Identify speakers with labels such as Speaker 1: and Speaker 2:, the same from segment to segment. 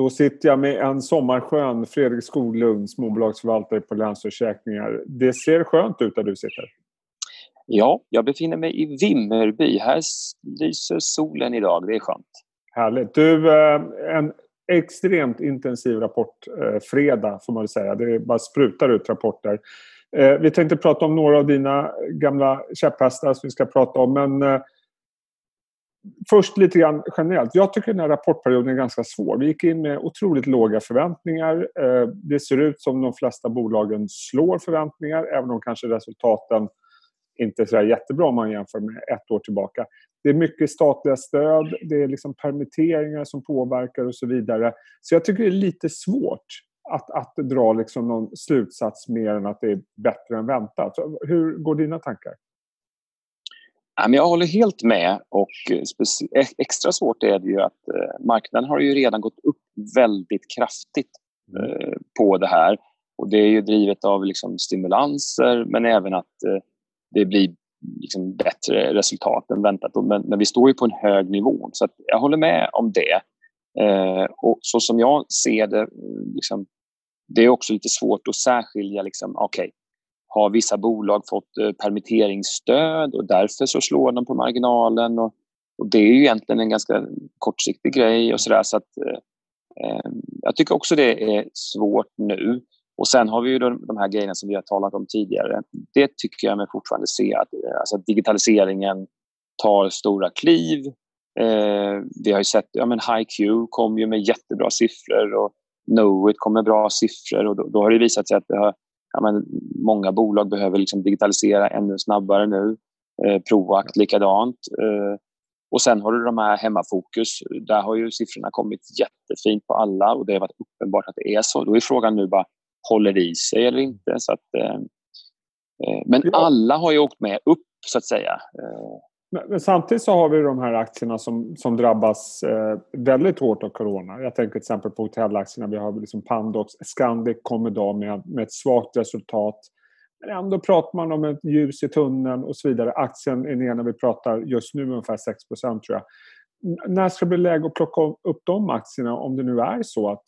Speaker 1: Då sitter jag med en sommarskön Fredrik Skoglund, småbolagsförvaltare på Länsförsäkringar. Det ser skönt ut där du sitter.
Speaker 2: Ja, jag befinner mig i Vimmerby. Här lyser solen idag. Det är skönt.
Speaker 1: Härligt. Du, eh, en extremt intensiv rapportfredag eh, får man väl säga. Det bara sprutar ut rapporter. Eh, vi tänkte prata om några av dina gamla käpphästar som vi ska prata om. Men först lite grann generellt. Jag tycker den här rapportperioden är ganska svår. Vi gick in med otroligt låga förväntningar. Eh, det ser ut som de flesta bolagen slår förväntningar även om kanske resultaten inte så jättebra om man jämför med ett år tillbaka. Det är mycket statliga stöd, det är liksom permitteringar som påverkar och så vidare. Så jag tycker det är lite svårt att, att dra liksom någon slutsats mer än att det är bättre än väntat. Hur går dina tankar?
Speaker 2: Jag håller helt med och extra svårt är det ju att eh, marknaden har ju redan gått upp väldigt kraftigt mm. eh, på det här. Och det är ju drivet av liksom stimulanser men även att eh, det blir liksom bättre resultat än väntat. Men, men vi står ju på en hög nivå. Så jag håller med om det. Eh, och så som jag ser det, liksom, det är också lite svårt att särskilja. Liksom, okay, har vissa bolag fått eh, permitteringsstöd och därför så slår de på marginalen? Och, och det är ju egentligen en ganska kortsiktig grej. och så, där, så att, eh, eh, Jag tycker också det är svårt nu. Och sen har vi ju de, de här grejerna som vi har talat om tidigare. Det tycker jag mig fortfarande se att eh, alltså, digitaliseringen tar stora kliv. Eh, vi har ju sett, ja men HiQ kom ju med jättebra siffror och Knowit kom med bra siffror och då, då har det visat sig att det har, ja men, många bolag behöver liksom digitalisera ännu snabbare nu. Eh, Proact likadant. Eh, och sen har du de här hemmafokus. Där har ju siffrorna kommit jättefint på alla och det har varit uppenbart att det är så. Då är frågan nu bara håller i sig eller inte. Så att, eh, eh men alla har ju åkt med upp, så att säga. Eh.
Speaker 1: Men, samtidigt så har vi de här aktierna som, som drabbas eh, väldigt hårt av corona. Jag tänker till exempel på hotellaktierna. Vi har liksom Pandox, Scandic kom idag med, med ett svagt resultat. Men ändå pratar man om ett ljus i tunneln och så vidare. Aktien är ner när vi pratar just nu ungefär 6% tror jag. När ska det bli läge att plocka upp de aktierna om det nu är så att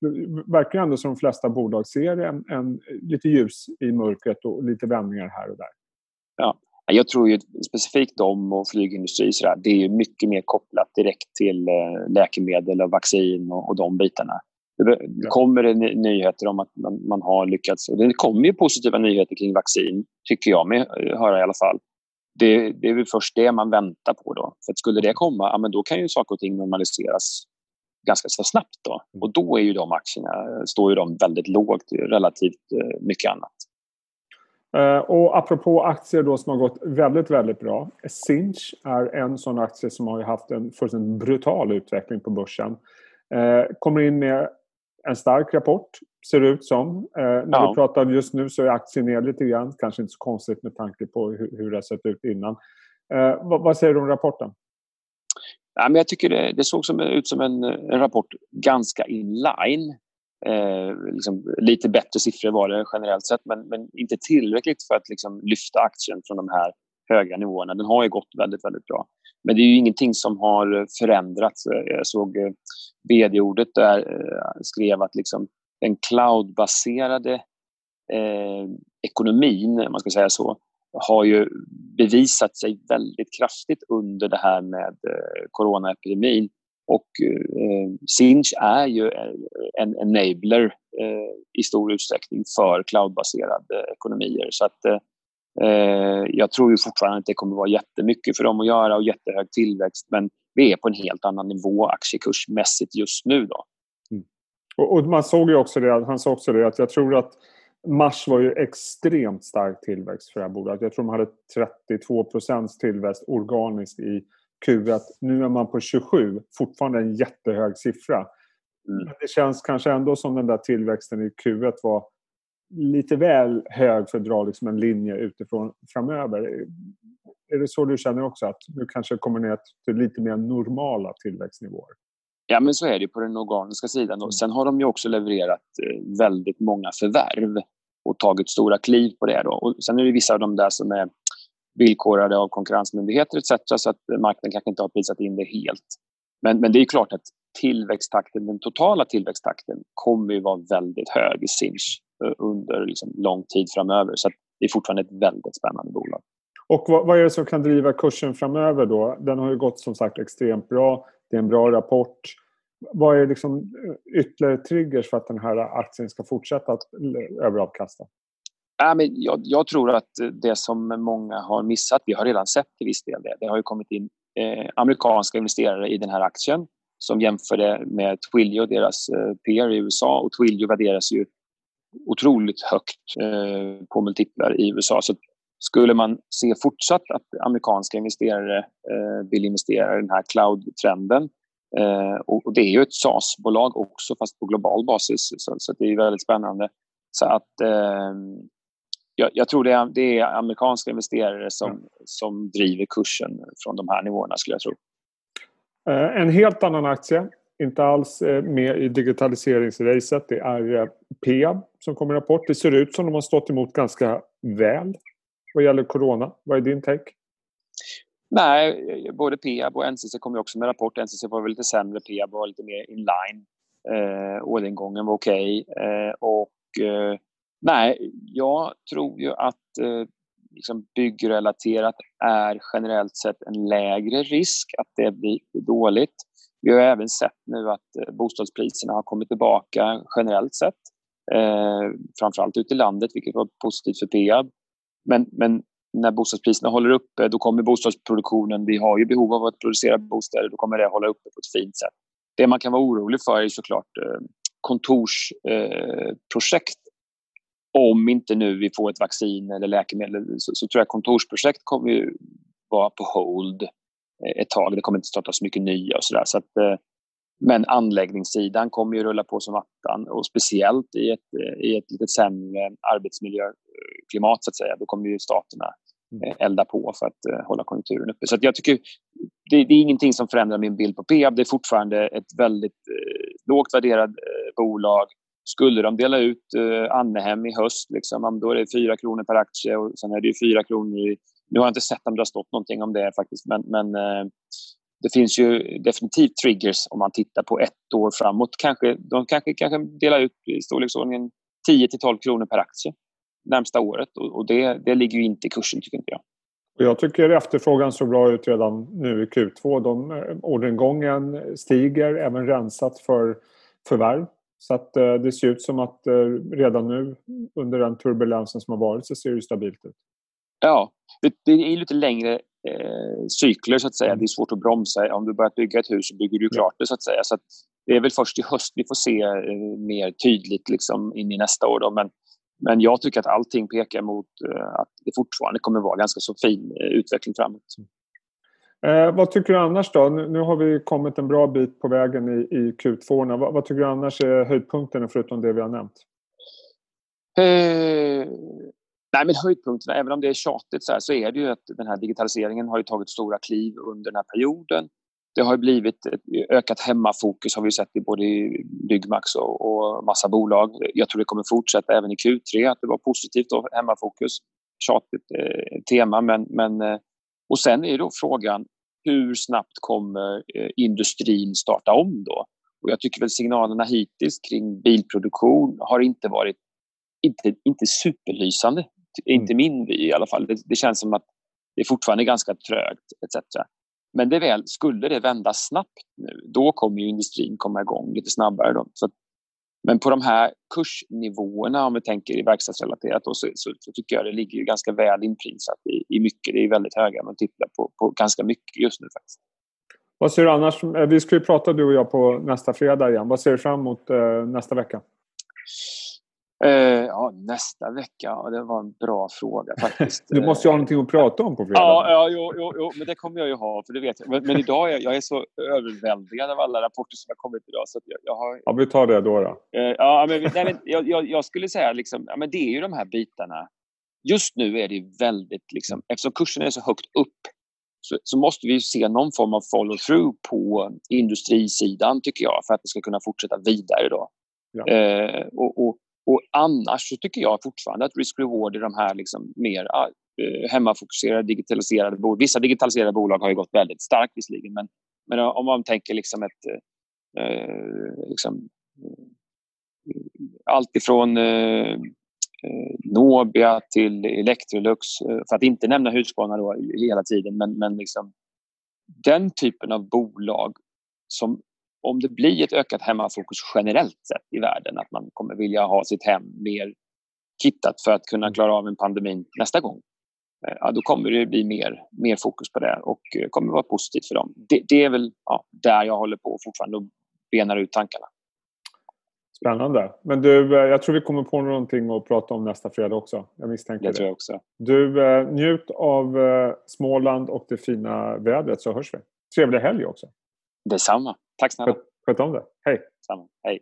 Speaker 1: det verkar ändå som de flesta bolag ser en, en, lite ljus i mörkret och lite vändningar här och där.
Speaker 2: Ja, jag tror ju specifikt de och flygindustri så det är mycket mer kopplat direkt till eh, läkemedel och vaccin och, och de bitarna. Det kommer det nyheter om att man, man, har lyckats. Och det kommer ju positiva nyheter kring vaccin, tycker jag mig höra i alla fall. Det, det, är väl först det man väntar på. då. För att Skulle det komma, ja, men då kan ju saker och ting normaliseras ganska så snabbt. Då. Mm. Och då är ju de aktierna, står ju de väldigt lågt relativt eh, mycket annat.
Speaker 1: Uh, och apropå aktier då som har gått väldigt, väldigt bra. Sinch är en sån aktie som har haft en fullständigt brutal utveckling på börsen. Uh, kommer in med en stark rapport, ser det ut som. Uh, när ja. vi pratar just nu så är aktien ner lite grann. Kanske inte så konstigt med tanke på hur, det har sett ut innan. Vad, vad säger du om rapporten?
Speaker 2: Ja, men jag tycker det, det såg som, ut som en, en rapport ganska inline. Eh, liksom, lite bättre siffror var det generellt sett men, men inte tillräckligt för att liksom, lyfta aktien från de här höga nivåerna. Den har ju gått väldigt, väldigt bra. Men det är ju ingenting som har förändrats. Jag såg eh, vd-ordet där eh, skrev att liksom, den cloudbaserade eh, ekonomin, om man ska säga så, har ju bevisat sig väldigt kraftigt under det här med eh, coronaepidemin. Och eh, Sinch är ju en enabler eh, i stor utsträckning för cloudbaserade ekonomier. Så att, eh, eh, jag tror ju fortfarande att det kommer vara jättemycket för dem att göra och jättehög tillväxt men vi är på en helt annan nivå aktiekursmässigt just nu. Då.
Speaker 1: Mm. Och, och, man såg ju också det, han sa också det att jag tror att Mars var ju extremt stark tillväxt för det här bolaget. Jag tror de hade 32 tillväxt organiskt i Q1. Nu är man på 27, fortfarande en jättehög siffra. Mm. Men det känns kanske ändå som den där tillväxten i Q1 var lite väl hög för att dra liksom en linje utifrån framöver. Är det så du känner också? Att du kanske kommer ner till lite mer normala tillväxtnivåer?
Speaker 2: Ja, men så är det på den organiska sidan. Och sen har de ju också levererat eh, väldigt många förvärv och tagit stora kliv på det. Då. Och sen är det vissa av de där som är villkorade av konkurrensmyndigheter etc. så att marknaden kanske inte har prisat in det helt. Men, men det är klart att tillväxttakten, den totala tillväxttakten kommer ju vara väldigt hög i Sinch eh, under liksom lång tid framöver. Så det är fortfarande ett väldigt spännande bolag.
Speaker 1: Och vad, vad, är det som kan driva kursen framöver då? Den har ju gått som sagt extremt bra. Det är en bra rapport. Vad är liksom ytterligare triggers för att den här aktien ska fortsätta att överavkasta?
Speaker 2: Ja, men jag, jag, tror att det som många har missat, vi har redan sett till viss del det. Det har ju kommit in eh, amerikanska investerare i den här aktien som jämför det med Twilio, deras eh, PR i USA. Och Twilio värderas ju otroligt högt eh, på multiplar i USA. Så skulle man se fortsatt att amerikanska investerare eh, vill investera i den här cloud-trenden eh, och, och, det är ju ett SaaS-bolag också, fast på global basis, så, så det är väldigt spännande. Så att eh, jag, jag, tror det är, det är, amerikanska investerare som, mm. som driver kursen från de här nivåerna, skulle jag tro.
Speaker 1: Eh, en helt annan aktie, inte alls eh, med i digitaliseringsracet, det är eh, Peab som kommer rapport. Det ser ut som de har stått emot ganska väl vad gäller corona. Vad är din take?
Speaker 2: Nej, både Peab och NCC kommer också med rapport. NCC var väl lite sämre, Peab var lite mer inline. Eh, orderingången var okej. Okay. Eh, och eh, nej, jag tror ju att eh, liksom byggrelaterat är generellt sett en lägre risk att det blir dåligt. Vi har även sett nu att eh, bostadspriserna har kommit tillbaka generellt sett. Eh, framförallt ute i landet, vilket var positivt för Peab. Men, men när bostadspriserna håller uppe, då kommer bostadsproduktionen, vi har ju behov av att producera bostäder, då kommer det hålla uppe på ett fint sätt. Det man kan vara orolig för är såklart eh, kontorsprojekt. Eh, Om inte nu vi får ett vaccin eller läkemedel så, så tror jag kontorsprojekt kommer ju vara på hold eh, ett tag. Det kommer inte startas mycket nya och sådär. Så att, eh, men anläggningssidan kommer ju rulla på som attan och speciellt i ett, i ett lite sämre arbetsmiljöklimat så att säga. Då kommer ju staterna mm. eh, elda på för att hålla konjunkturen uppe. Så jag tycker det, det, är ingenting som förändrar min bild på Peab. Det är fortfarande ett väldigt uh, lågt värderat uh, bolag. Skulle de dela ut eh, Annehem i höst, liksom, då är det 4 kronor per aktie och sen är det 4 kronor i... Nu har jag inte sett om det har stått någonting om det faktiskt, men, men eh, det finns ju definitivt triggers om man tittar på ett år framåt. Kanske, de kanske, kanske delar ut i storleksordningen 10 till 12 kronor per aktie närmsta året och det, det ligger ju inte i kursen tycker inte jag.
Speaker 1: Jag tycker efterfrågan såg bra ut redan nu i Q2. De, eh, orderingången stiger, även rensat för förvärv. Så att eh, det ser ut som att eh, redan nu under den turbulensen som har varit så ser det stabilt ut.
Speaker 2: Ja, det, är lite längre eh, cykler så att säga. Det är svårt att bromsa. Om du börjar bygga ett hus så bygger du klart det så att säga. Så att det är väl först i höst vi får se eh, mer tydligt liksom, in i nästa år. Då. Men, men jag tycker att allting pekar mot eh, att det fortfarande kommer vara ganska så fin eh, utveckling framåt.
Speaker 1: Eh, vad tycker du annars då? Nu, nu, har vi kommit en bra bit på vägen i, i Q2. Vad, vad, tycker du annars är höjdpunkterna förutom det vi har nämnt?
Speaker 2: Eh, Nej, men höjdpunkterna, även om det är tjatigt så, här, så är det ju att den här digitaliseringen har tagit stora kliv under den här perioden. Det har blivit ett ökat hemmafokus har vi sett i både Byggmax och, och massa bolag. Jag tror det kommer fortsätta även i Q3 att det var positivt och hemmafokus. Tjatigt eh, tema men, men eh, och sen är då frågan hur snabbt kommer eh, industrin starta om då? Och jag tycker väl signalerna hittills kring bilproduktion har inte varit inte, inte superlysande inte mm. min vy i alla fall. Det, det, känns som att det är fortfarande ganska trögt etc. Men det väl, skulle det vända snabbt nu, då kommer industrin komma igång lite snabbare. Då. Så, men på de här kursnivåerna, om vi tänker i verkstadsrelaterat, då, så, så, så, tycker jag det ligger ju ganska väl inprisat i, i mycket. Det är väldigt höga multiplar på, på ganska mycket just nu faktiskt.
Speaker 1: Vad ser du annars? Eh, vi ska ju prata du och jag på nästa fredag igen. Vad ser du fram emot eh, nästa vecka?
Speaker 2: Uh, ja, nästa vecka, det var en bra fråga faktiskt.
Speaker 1: du måste ju ha någonting att prata om på fredag.
Speaker 2: Ja, ja jo, jo, jo, men det kommer jag ju ha, för det vet jag. Men, men idag är jag är så överväldigad av alla rapporter som har kommit idag. Så jag, jag har...
Speaker 1: Ja, vi tar det då. då.
Speaker 2: Uh, ja, men, nej, men jag, jag, jag, skulle säga liksom, ja, men det är ju de här bitarna. Just nu är det väldigt, liksom, eftersom kursen är så högt upp så, så, måste vi se någon form av follow-through på industrisidan, tycker jag, för att det ska kunna fortsätta vidare. Då. Ja. Uh, och, och och annars så tycker jag fortfarande att risk-reward i de här liksom mer uh, hemmafokuserade digitaliserade bolag. Vissa digitaliserade bolag har ju gått väldigt starkt visserligen men, men om man tänker liksom ett, Eh, liksom, eh, allt ifrån eh, eh, Nobia till Electrolux, för att inte nämna Husqvarna då hela tiden, men, men liksom, den typen av bolag som om det blir ett ökat hemmafokus generellt sett i världen, att man kommer vilja ha sitt hem mer kittat för att kunna klara av en pandemi nästa gång, eh, ja, då kommer det bli mer, mer fokus på det och eh, kommer vara positivt för dem. Det, det är väl ja, där jag håller på fortfarande och benar ut tankarna.
Speaker 1: Spännande. Men du, eh, jag tror vi kommer på någonting att prata om nästa fredag också. Jag misstänker
Speaker 2: det. Det tror jag också.
Speaker 1: Du, njut av Småland och det fina vädret så hörs vi. Trevlig helg också.
Speaker 2: Detsamma. Tack snälla.
Speaker 1: Sköt om det. Hej.
Speaker 2: Samma. Hej.